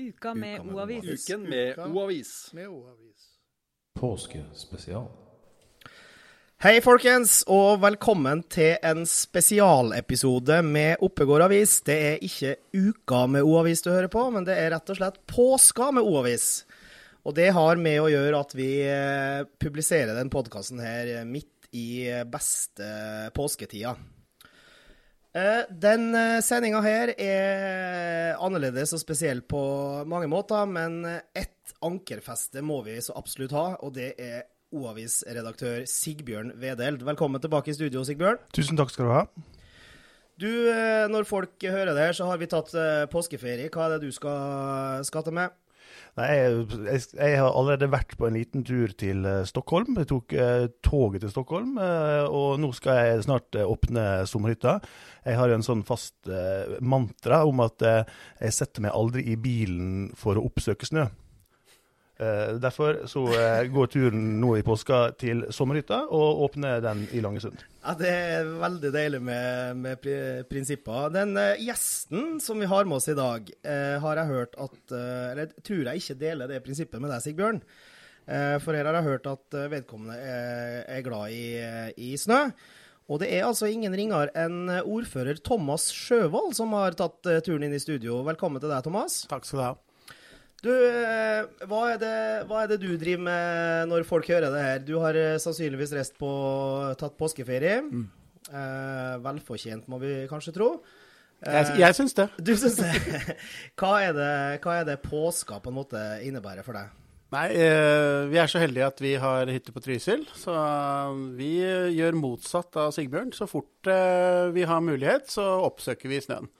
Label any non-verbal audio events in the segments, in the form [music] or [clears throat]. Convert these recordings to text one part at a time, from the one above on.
Uka med O-avis. O-avis. Uken med O-avis. Påskespesial. Hei, folkens, og velkommen til en spesialepisode med Oppegård avis. Det er ikke Uka med O-avis du hører på, men det er rett og slett Påska med O-avis. Og det har med å gjøre at vi eh, publiserer den podkasten her midt i beste påsketida. Eh, Den sendinga her er annerledes og spesiell på mange måter, men ett ankerfeste må vi så absolutt ha, og det er O-avis-redaktør Sigbjørn Vedeld. Velkommen tilbake i studio, Sigbjørn. Tusen takk skal du ha. Du, eh, når folk hører det her, så har vi tatt eh, påskeferie. Hva er det du skal skatte med? Nei, jeg, jeg, har allerede vært på en liten tur til eh, Stockholm. Jeg tok eh, toget til Stockholm, eh, og nå skal jeg snart eh, åpne sommerhytta. Jeg har en sånn fast eh, mantra om at eh, jeg setter meg aldri i bilen for å oppsøke snø. Eh, derfor så eh, går turen nå i påska til sommerhytta, og åpner den i Langesund. Ja, Det er veldig deilig med, med pri prinsipper. Den eh, gjesten som vi har med oss i dag, har jeg hørt at Eller tror jeg ikke deler det prinsippet med deg, Sigbjørn. Eh, for her har jeg hørt at vedkommende er, er glad i, i snø. Og det er altså ingen ringere enn ordfører Thomas Sjøvold som har tatt turen inn i studio. Velkommen til deg, Thomas. Takk skal du ha. Du, eh, hva er, det, hva er det du driver med når folk hører det her? Du har eh, sannsynligvis reist på tatt påskeferie. Eh, velfortjent, må vi kanskje tro. Eh, Jeg, jeg syns det. Du syns det? [laughs] Hva er det, hva er det påska på en måte innebærer for deg? Nei, eh, vi er så heldige at vi har hytte på Trysil. Så eh, vi gjør motsatt av Sigbjørn. Så fort vi har mulighet, så oppsøker vi snøen.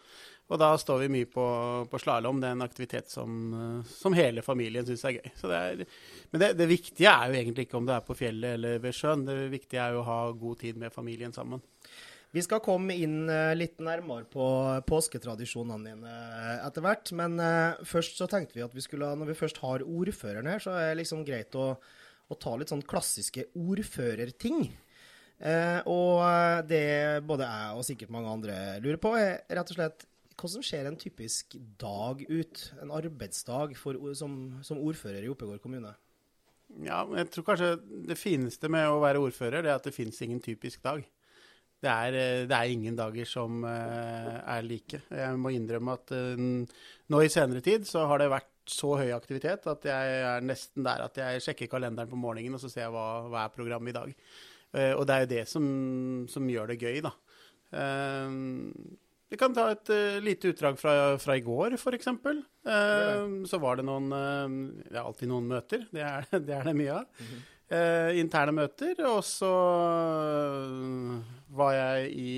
Og da står vi mye på, på slalåm. Det er en aktivitet som, eh, som hele familien syns er gøy. Det er, men det, det viktige er jo egentlig ikke om det er på fjellet eller ved sjøen. Det viktige er jo å ha god tid med familien sammen. Vi skal komme inn eh, litt nærmere på påsketradisjonene dine eh, etter hvert. Men først så tenkte vi at vi skulle, når vi først har ordføreren her, så er det liksom greit å, å ta litt sånn klassiske ordførerting. Eh, og det både jeg og sikkert mange andre lurer på, er rett og slett hvordan ser en typisk dag ut? En arbeidsdag for, som, som ordfører i Oppegård kommune? Ja, jeg tror kanskje det fineste med å være ordfører, det er at det finnes ingen typisk dag. Det er, eh, det er ingen dager som eh, er like. Jeg må innrømme at eh, nå i senere tid så har det vært så høy aktivitet at jeg er nesten der at jeg sjekker kalenderen på morgenen og så ser jeg hva, hva er programmet i dag. Og det er jo det som, som gjør det gøy, da. Vi kan ta et uh, lite utdrag fra, fra i går, f.eks. Uh, så var det noen uh, Det er alltid noen møter. Det er [laughs] det, er det mye av. Eh, interne møter. Og så var jeg i,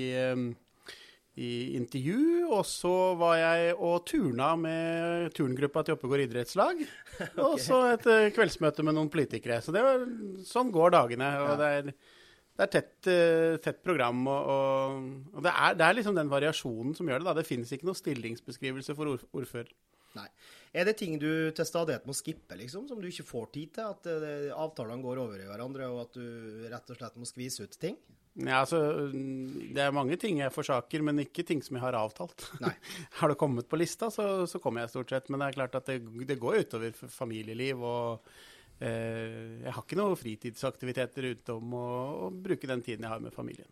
i intervju, og så var jeg og turna med turngruppa til Oppegård idrettslag. [laughs] Og så et kveldsmøte med noen politikere. Så det var, sånn går dagene. Og det er, det er tett, eh, tett program, og, og, og det, er, det er liksom den variasjonen som gjør det. da. Det finnes ikke noen stillingsbeskrivelse for ord, ordfører. Nei. Er det ting du til stadighet må skippe, liksom, som du ikke får tid til? At eh, avtalene går over i hverandre, og at du rett og slett må skvise ut ting? Ja, altså, Det er mange ting jeg forsaker, men ikke ting som jeg har avtalt. Nei. [laughs] har det kommet på lista, så, så kommer jeg stort sett. Men det er klart at det, det går utover familieliv. og Jeg har ikke noen fritidsaktiviteter utenom å, å bruke den tiden jeg har med familien.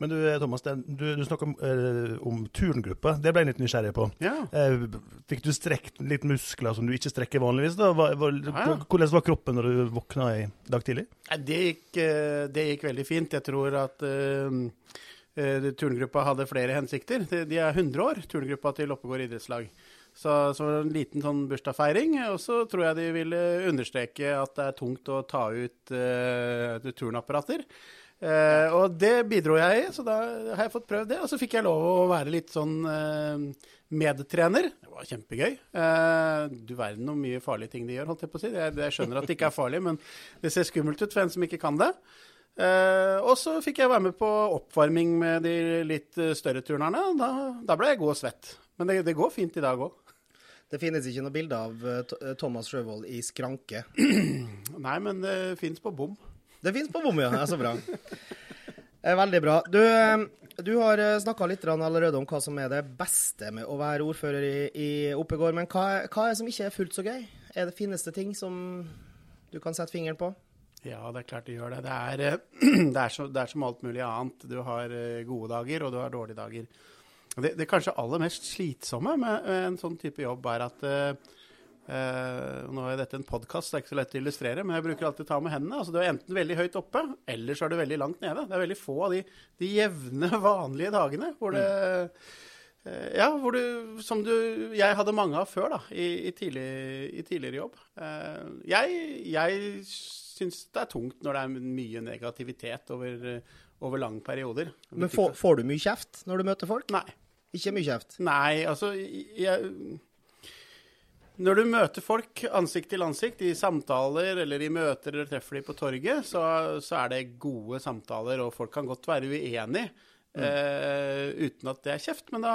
Men du Thomas, du, du snakker om, eh, om turngruppa. Det ble jeg litt nysgjerrig på. Ja. Eh, fikk du strekt litt muskler som du ikke strekker vanligvis? da? Hva, hva, Ja. Hvordan var kroppen når du våkna i dag tidlig? Det gikk, eh, det gikk veldig fint. Jeg tror at eh, eh, turngruppa hadde flere hensikter. De, de er 100 år, turngruppa til Oppegård idrettslag. Så, så en liten sånn bursdagsfeiring. Og så tror jeg de ville understreke at det er tungt å ta ut uh, turnapparater. Uh, og det bidro jeg i, så da har jeg fått prøvd det. Og så fikk jeg lov å være litt sånn uh, medtrener. Det var kjempegøy. Uh, du verden hvor mye farlige ting de gjør, holdt jeg på å si. Jeg, jeg skjønner at det ikke er farlig, men det ser skummelt ut for en som ikke kan det. Og så fikk jeg være med på oppvarming med de litt større turnerne. Da, da ble jeg god og svett. Men det, det går fint i dag òg. Det finnes ikke noe bilde av eh, eh, Thomas Sjøvold i skranke. [clears throat] Nei, men det fins på bom. Det fins på bom, ja. Det er så bra. Eh, Veldig bra. Du, Du har snakka litt allerede om hva som er det beste med å være ordfører i, i Oppegård. Men hva, hva er det som ikke er fullt så gøy? Er det finnes det ting som du kan sette fingeren på? Ja, det er klart det gjør det. Det er, [clears throat] det er, så, det er som alt mulig annet. Du har gode dager, og du har dårlige dager. Det, det kanskje aller mest slitsomme med en sånn type jobb er at eh, Nå er dette en podkast, det er ikke så lett å illustrere, men jeg bruker alltid ta med hendene. Altså, du er enten veldig høyt oppe, eller så er du veldig langt nede. Det er veldig få av de, de jevne, [laughs] vanlige dagene hvor det eh, Ja, hvor du Som du Jeg hadde mange av før, da, i, i, tidlig, i tidligere jobb. Eh, jeg jeg syns det er tungt når det er mye negativitet over, over lange perioder. Men får, får du mye kjeft når du møter folk? Nei. Ikke mye kjeft. Nei, altså jeg, Når du møter folk ansikt til ansikt i samtaler eller i møter eller treffer de på torget, så, så er det gode samtaler, og folk kan godt være uenige. Eh, uten at det er kjeft, men da,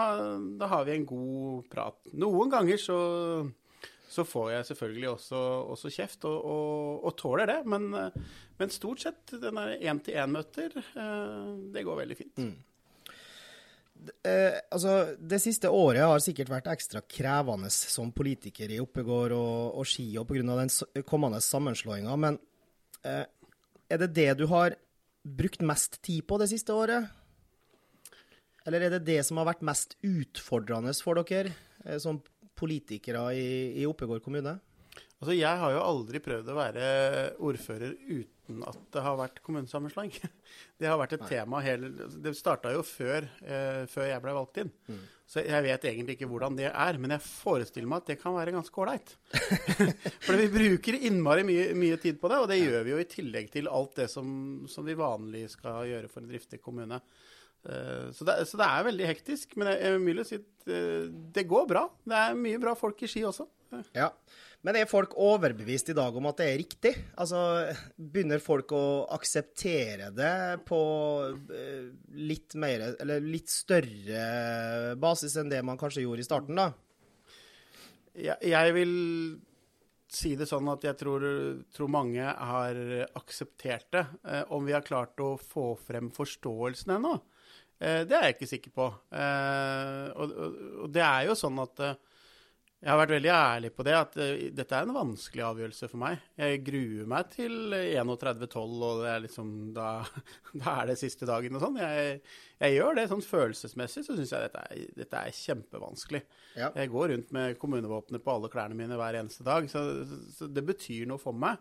da har vi en god prat. Noen ganger så, så får jeg selvfølgelig også, også kjeft, og, og, og tåler det. Men, men stort sett, denne én-til-én-møter, eh, det går veldig fint. Eh, altså, Det siste året har sikkert vært ekstra krevende som politiker i Oppegård og, og Ski og pga. den kommende sammenslåinga. Men eh, er det det du har brukt mest tid på det siste året? Eller er det det som har vært mest utfordrende for dere eh, som politikere i, i Oppegård kommune? Altså, Jeg har jo aldri prøvd å være ordfører uten at det har vært kommunesammenslåing. [laughs] Det har vært et tema hele Det starta jo før, eh, før jeg ble valgt inn. Så jeg vet egentlig ikke hvordan det er, men jeg forestiller meg at det kan være ganske ålreit. [laughs] [laughs] For vi bruker innmari mye, mye tid på det, og det gjør vi jo i tillegg til alt det som, som vi vanlig skal gjøre for en driftig kommune. Eh, Så det, så det er veldig hektisk, men jeg, vil si at eh, det går bra. Det er mye bra folk i Ski også. Ja. Men er folk overbevist i dag om at det er riktig? Altså, Begynner folk å akseptere det på eh, litt mer, eller litt større basis enn det man kanskje gjorde i starten, da? Jeg, jeg vil si det sånn at jeg tror, tror mange har akseptert det. Om vi har klart å få frem forståelsen ennå, eh, det er jeg ikke sikker på. Eh, og, det er jo sånn at eh, jeg har vært veldig ærlig på det, at eh, dette er en vanskelig avgjørelse for meg. Jeg gruer meg til 31.12, og det er liksom, da, [laughs] da er det siste dagen og sånn. Jeg, jeg gjør det sånn følelsesmessig, så syns jeg dette er, dette er kjempevanskelig. Ja. Jeg går rundt med kommunevåpenet på alle klærne mine hver eneste dag, så, så det betyr noe for meg.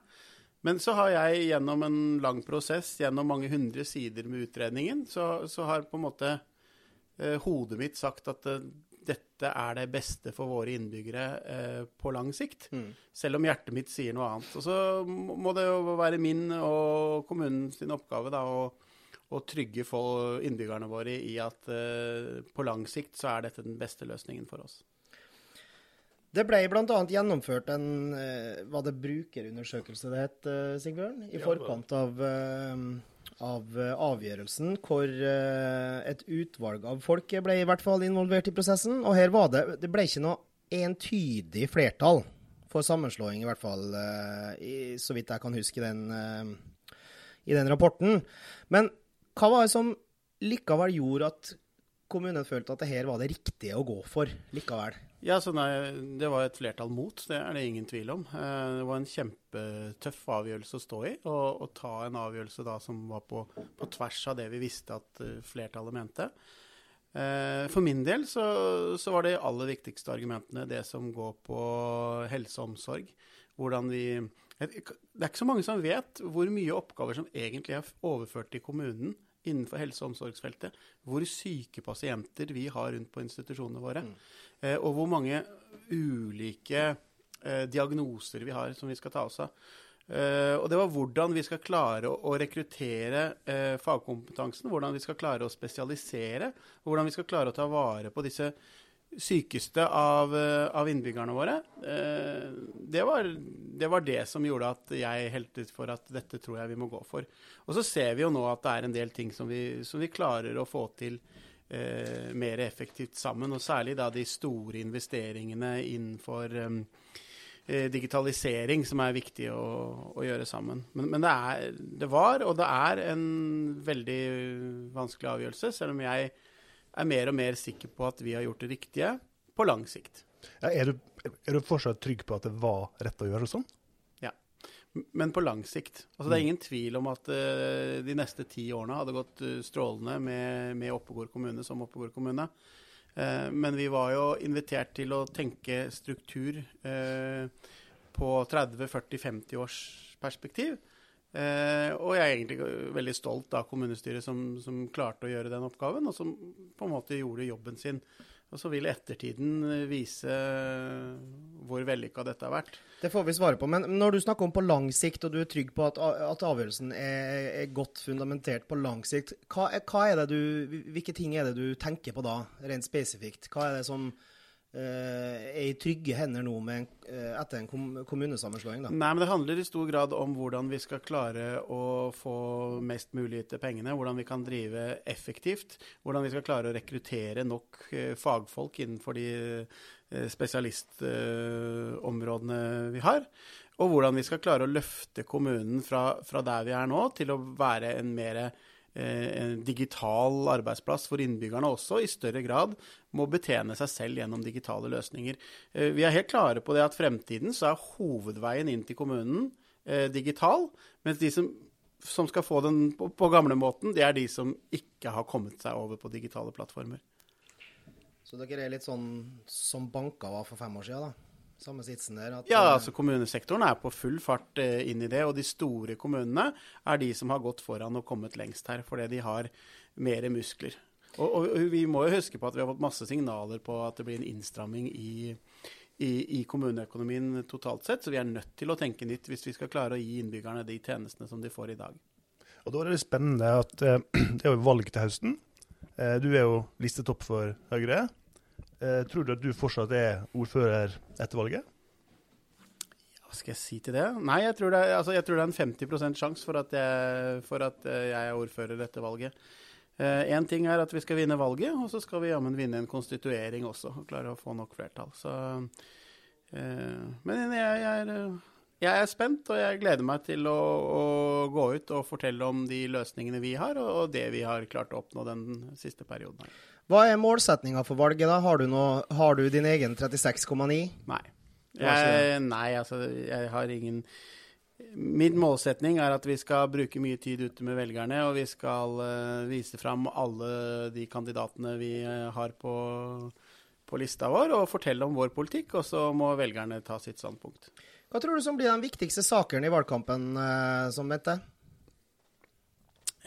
Men så har jeg gjennom en lang prosess, gjennom mange hundre sider med utredningen, så, så har på en måte eh, hodet mitt sagt at eh, dette er det beste for våre innbyggere eh, på lang sikt. Selv om hjertet mitt sier noe annet. Og så må det jo være min og kommunen sin oppgave da, å, å trygge for innbyggerne våre i at eh, på lang sikt så er dette den beste løsningen for oss. Det ble bl.a. gjennomført en hva det brukerundersøkelse det het, eh, Sigbjørn? I forkant av, eh, av eh, avgjørelsen, hvor eh, et utvalg av folk ble i hvert fall involvert i prosessen. Og her var det Det ble ikke noe entydig flertall for sammenslåing, i hvert fall eh, i, så vidt jeg kan huske den, eh, i den rapporten. Men hva var det som likevel gjorde at kommunen følte at det her var det riktige å gå for likevel? Ja, så nei, Det var et flertall mot, det er det ingen tvil om. Eh, Det var en kjempetøff avgjørelse å stå i, å ta en avgjørelse da som var på, på tvers av det vi visste at eh, flertallet mente. Eh, For min del så, så var de aller viktigste argumentene det som går på helse og omsorg. Hvordan vi Det er ikke så mange som vet hvor mye oppgaver som egentlig er overført til kommunen innenfor helse- og omsorgsfeltet. Hvor syke pasienter vi har rundt på institusjonene våre. mm. og hvor mange ulike eh, diagnoser vi har som vi skal ta oss av. Eh, og det var hvordan vi skal klare å, å rekruttere eh, fagkompetansen, hvordan vi skal klare å spesialisere, og hvordan vi skal klare å ta vare på disse sykeste av, eh, av innbyggerne våre. Eh, det, var, det var det som gjorde at jeg helte ut for at dette tror jeg vi må gå for. Og så ser vi jo nå at det er en del ting som vi, som vi klarer å få til eh, mer effektivt sammen, og særlig da de store investeringene innenfor, eh, eh, digitalisering som er viktig å, å gjøre sammen. Men, men det, er, det var, og det er, en veldig vanskelig avgjørelse, selv om jeg er mer og mer sikker på at vi har gjort det riktige på lang sikt. Ja, er, du, er, du, fortsatt trygg på at det var rett å gjøre sånn? Ja, men på lang sikt. Altså, det er ingen tvil om at uh, de neste ti årene hadde gått uh, strålende med, med Oppegård kommune som Oppegård kommune. Uh, men vi var jo invitert til å tenke struktur på 30-40-50 års perspektiv. Og jeg er egentlig veldig stolt av kommunestyret som, som klarte å gjøre den oppgaven, og som på en måte gjorde jobben sin. Og så vil ettertiden vise hvor vellykka dette har vært. Det får vi svare på. Men når du snakker om på lang sikt, og du er trygg på at, at avgjørelsen er, er, godt fundamentert på lang sikt, hva, hva du, hvilke ting er det du tenker på da, rent spesifikt? Hva er det som Eh, er i trygge hender nå med, eh, etter en kommunesammenslåing? Da? Nei, men Det handler i stor grad om hvordan vi skal klare å få mest mulig til pengene. Hvordan vi kan drive effektivt. Hvordan vi skal klare å rekruttere nok eh, fagfolk innenfor de spesialistområdene vi har. Og hvordan vi skal klare å løfte kommunen fra, fra der vi er nå, til å være en mer Eh, en digital arbeidsplass for innbyggerne også i større grad må betjene seg selv gjennom digitale løsninger. Eh, vi er helt klare på det at fremtiden så er hovedveien inn til kommunen eh, digital, mens de som, som skal få den på, på gamlemåten, det er de som ikke har kommet seg over på digitale plattformer. Så dere er litt sånn som banker var for fem år siden, da? Samme sitsen der? ja, eh, altså kommunesektoren er på full fart eh, inn i det. Og de store kommunene er de som har gått foran og kommet lengst her, fordi de har mer muskler. Og, og, vi må jo huske på at vi har fått masse signaler på at det blir en innstramming i, i, i, kommuneøkonomien totalt sett. Så vi er nødt til å tenke nytt hvis vi skal klare å gi innbyggerne de tjenestene som de får i dag. Og Da er det spennende at uh, [clears throat] det er jo valg til høsten. Du er jo listet opp for Høyre. Eh, tror du at du fortsatt er ordfører etter valget? Hva skal jeg si til det? Nei, jeg tror det altså, tror det er en 50% sjanse for, for, at eh, jeg er ordfører etter valget. Én eh, ting er at vi skal vinne valget, og så skal vi jammen vinne en konstituering også. og Klare å få nok flertall. Så, eh, men jeg, jeg, er, jeg, er, spent, og jeg gleder meg til å, å, gå ut og fortelle om de løsningene vi har, og, det vi har klart å oppnå den siste perioden. her. Hva er målsetninga for valget, da? Har du, noe, har du din egen 36,9? Nei. Jeg, nei, altså, jeg har ingen Min målsetning er at vi skal bruke mye tid ute med velgerne, og vi skal uh, vise fram alle de kandidatene vi uh, har på, på, lista vår, og fortelle om vår politikk, og så må velgerne ta sitt standpunkt. Hva tror du som blir den viktigste saken i valgkampen uh, som venter?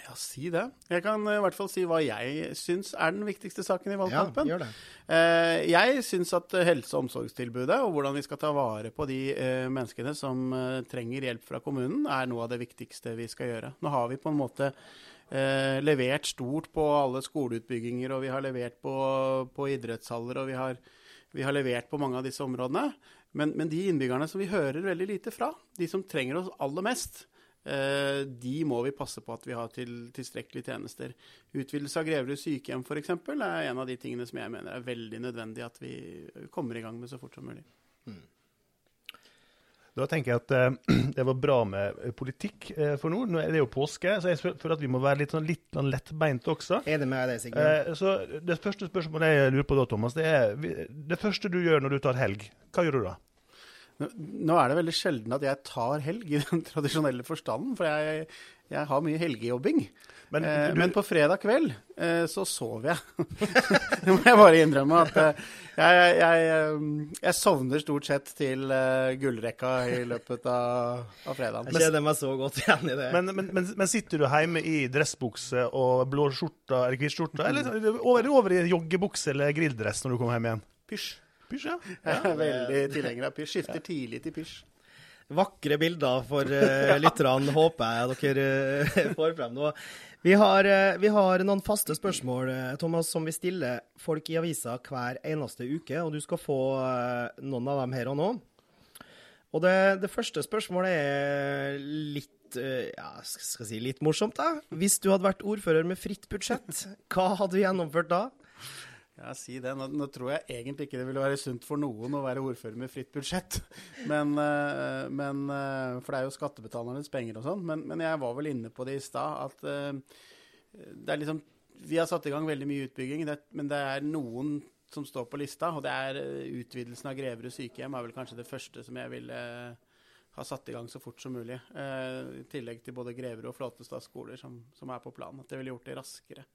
Ja, si det. Jeg kan i hvert fall si hva jeg syns er den viktigste saken i valgkampen. Ja, gjør det. Eh, jeg syns at helse- og omsorgstilbudet og hvordan vi skal ta vare på de eh, menneskene som eh, trenger hjelp fra kommunen, er noe av det viktigste vi skal gjøre. Nå har vi på en måte levert stort på alle skoleutbygginger, og vi har levert på, på idrettshaller, og vi har, vi har, levert på mange av disse områdene. Men, men de innbyggerne som vi hører veldig lite fra, de som trenger oss aller mest, Eh, de må vi passe på at vi har til tilstrekkelige tjenester. Utvidelse av Greverud sykehjem f.eks. er en av de tingene som jeg mener er veldig nødvendig at vi kommer i gang med så fort som mulig. Mm. Da tenker jeg at uh, [clears throat] det var bra med politikk uh, for nord. Nå er det jo påske, så jeg føler at vi må være litt, sånn, litt sånn lettbeint også. Er det med deg, Sigurd? Uh, så Det første spørsmålet jeg lurer på da, Thomas, det er det første du gjør når du tar helg. Hva gjør du da? Nå er det veldig sjelden at jeg tar helg i den tradisjonelle forstanden, for jeg, jeg har mye helgejobbing. Men, eh, men, på fredag kveld eh, så sover jeg. [laughs] det må jeg bare innrømme. at eh, jeg, jeg, eh, jeg, sovner stort sett til uh, gullrekka i løpet av, av fredagen. Jeg kjenner meg så godt igjen i det. Men, men, men, sitter du hjemme i dressbukse og blå skjorte eller hvit skjorte, eller over, over i joggebukse eller grilldress når du kommer hjem igjen? Pysj. Pysj, ja. Jeg er veldig tilhenger av pysj. Skifter tidlig til pysj. Vakre bilder for uh, lytterne, håper jeg dere uh, får frem nå. Vi har, uh, vi har, noen faste spørsmål Thomas, som vi stiller folk i avisa hver eneste uke. og Du skal få noen av dem her og nå. Og det, det første spørsmålet er litt ja, skal si litt morsomt. da. Hvis du hadde vært ordfører med fritt budsjett, hva hadde du gjennomført da? Ja, si det. Nå, nå tror jeg egentlig ikke det ville være sunt for noen å være ordfører med fritt budsjett. [laughs] Men, eh, men eh, For det er jo skattebetalernes penger og sånn. Men, men jeg var vel inne på det i stad, at eh, det er liksom Vi har satt i gang veldig mye utbygging, det, men det er noen som står på lista, og det er utvidelsen av Greverud sykehjem er vel kanskje det første som jeg ville ha satt i gang så fort som mulig. I tillegg til både Greverud og Flåtestad skoler som, som er på planen. At det ville gjort det raskere.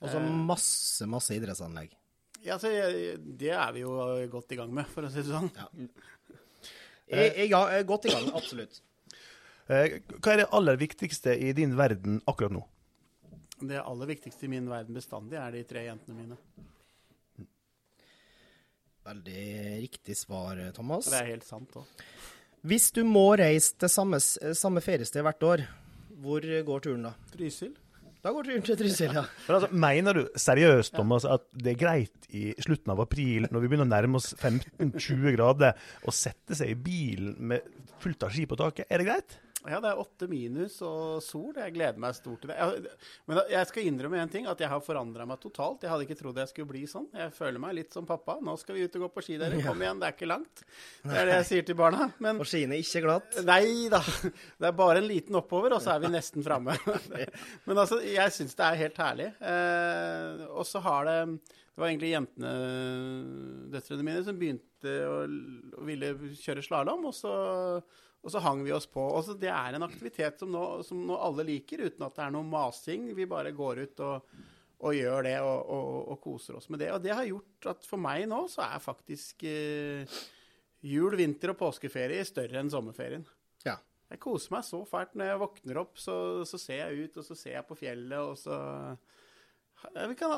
Og så Eh. masse, masse idrettsanlegg. Ja, så Det er vi jo godt i gang med, for å si det sånn. Ja. Jeg, [laughs] jeg, ja, er godt i gang, absolutt. Eh, Hva er det aller viktigste i din verden akkurat nå? Det aller viktigste i min verden bestandig er de tre jentene mine. Veldig riktig svar, Thomas. Det er helt sant òg. Hvis du må reise til samme, samme feriested hvert år, hvor går turen da? Trysil? Da går turen til Trysil, ja. Men altså, Mener du seriøst Thomas, at det er greit i slutten av april, når vi begynner å nærme oss 15-20 grader, å sette seg i bilen med fullt av ski på taket? Er det greit? Ja, det er åtte minus og sol. Jeg gleder meg stort til det. Jeg, men jeg skal innrømme en ting, at jeg har forandra meg totalt. Jeg hadde ikke trodd jeg skulle bli sånn. Jeg føler meg litt som pappa. Nå skal vi ut og gå på ski, dere. Kom igjen, det er ikke langt. Det er det jeg sier til barna. Men Og skiene er ikke glatt. Nei da. Det er bare en liten oppover, og så er vi nesten framme. [laughs] Men altså, jeg syns det er helt herlig. Eh, og så har det Det var egentlig jentene, døtrene mine, som begynte å, å ville kjøre slalåm, og så, og så hang vi oss på. Og så det er en aktivitet som nå, som nå alle liker, uten at det er noe masing. Vi bare går ut og, og gjør det og, og, og koser oss med det. Og det har gjort at for meg nå så er faktisk eh, jul, vinter og påskeferie større enn sommerferien. Ja. Jeg koser meg så fælt. Når jeg våkner opp, så, så ser jeg ut, og så ser jeg på fjellet, og så kan,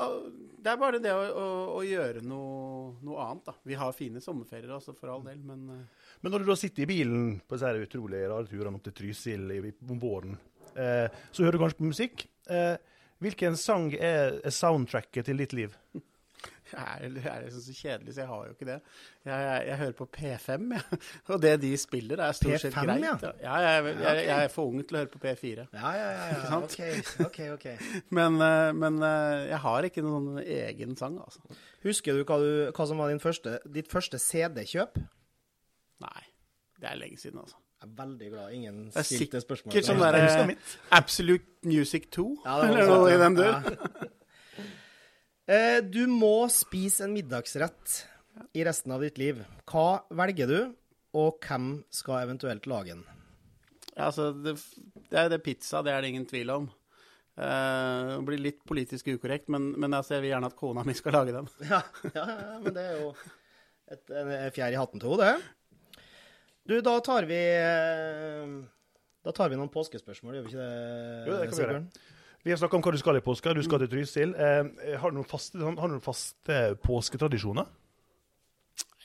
Det er bare det å, å, å gjøre noe, noe annet, da. Vi har fine sommerferier, også, for all del, men eh, Men når du da sitter i bilen på disse utrolig rare turene opp til Trysil om våren, eh, så hører du kanskje på musikk. Eh, hvilken sang er soundtracket til ditt liv? Er, jeg er liksom så kjedelig, så jeg har jo ikke det. Jeg, jeg, jeg hører på P5, jeg. Og det de spiller, er stort sett P5, greit. ja. Ja, jeg, jeg, er for ung til å høre på P4. Ja, ja, ja. Ja. sant? OK, OK. [laughs] Men, eh, men eh, jeg har ikke noen egen sang, altså. Husker du hva, du, hva som var din første, ditt første CD-kjøp? Nei. Det er lenge siden, altså. Jeg er veldig glad ingen Det er stilte spørsmål. Sikkert sånn der derre. Absolute Music 2, Ja, det eller noe noe i den dur. Eh, Du må spise en middagsrett i resten av ditt liv. Hva velger du, og hvem skal eventuelt lage den? Altså, det, det er det pizza, det er det ingen tvil om. Eh, det blir litt politisk ukorrekt, men, men altså, jeg vil gjerne at kona mi skal lage den. [laughs] Ja, ja, ja men det er jo et, en en fjær i hatten til henne, det. Du, da tar vi eh, Da tar vi noen påskespørsmål, gjør vi ikke det? Jo, det kan vi gjøre. Vi har snakka om hva du skal i påska. Du skal til Trysil. Eh, har du noen faste, har du noen faste påsketradisjoner?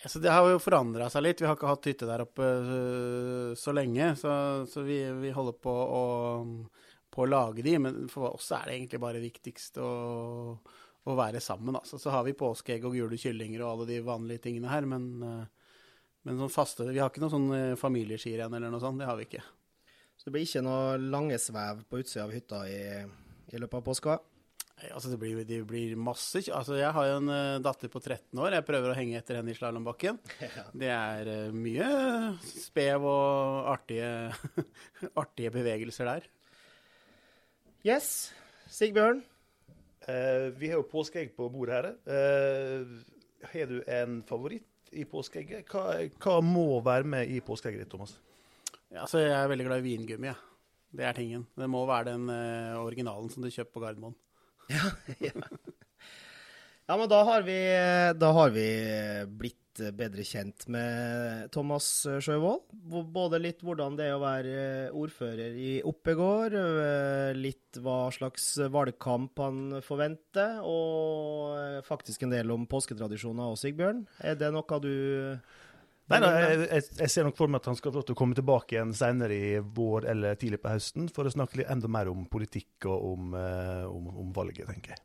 Altså, det har jo forandra seg litt. Vi har ikke hatt hytte der oppe øh, så lenge, så, så vi, vi holder på å, på å lage de. Men for oss er det egentlig bare viktigst å, å være sammen. Altså. Så har vi påskeegg og gule kyllinger og alle de vanlige tingene her, men, øh, men sånn faste Vi har ikke noe sånn øh, familieskirenn eller noe sånt. Det har vi ikke. Så det blir ikke noe lange svev på utsida av hytta i, i løpet av påska? Altså, det blir, det blir masse Altså, jeg har jo en uh, datter på 13 år. Jeg prøver å henge etter henne i slalåmbakken. [laughs] Det er uh, mye spev og artige, [laughs] artige bevegelser der. Yes. Sigbjørn? Uh, vi har jo påskeegg på bordet her. Eh, har du en favoritt i påskeegget? Hva, hva må være med i påskeegget ditt, Thomas? Ja, altså, jeg er veldig glad i vingummi. Ja. Det er tingen. Det må være den uh, originalen som du kjøper på Gardermoen. [laughs] Ja, ja. ja, men da har vi, da har vi blitt bedre kjent med Thomas Sjøvold. Både litt hvordan det er å være ordfører i Oppegård, eh, litt hva slags valgkamp han forventer, og faktisk en del om påsketradisjoner og Sigbjørn. Er det noe du Nei, nei jeg, jeg, ser nok for meg at han skal få lov til å komme tilbake igjen senere i vår eller tidlig på høsten for å snakke litt enda mer om politikk og om, eh, om, om valget, tenker jeg.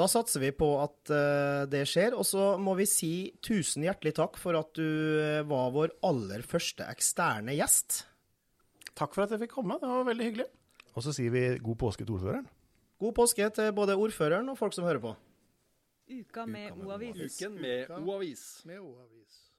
Da satser vi på at eh, det skjer. Og så må vi si tusen hjertelig takk for at du eh, var vår aller første eksterne gjest. Takk for at jeg fikk komme. Det var veldig hyggelig. Og så sier vi god påske til ordføreren. God påske til både ordføreren og folk som hører på. Uka med med O-avis. Uken Uka. Med O-avis.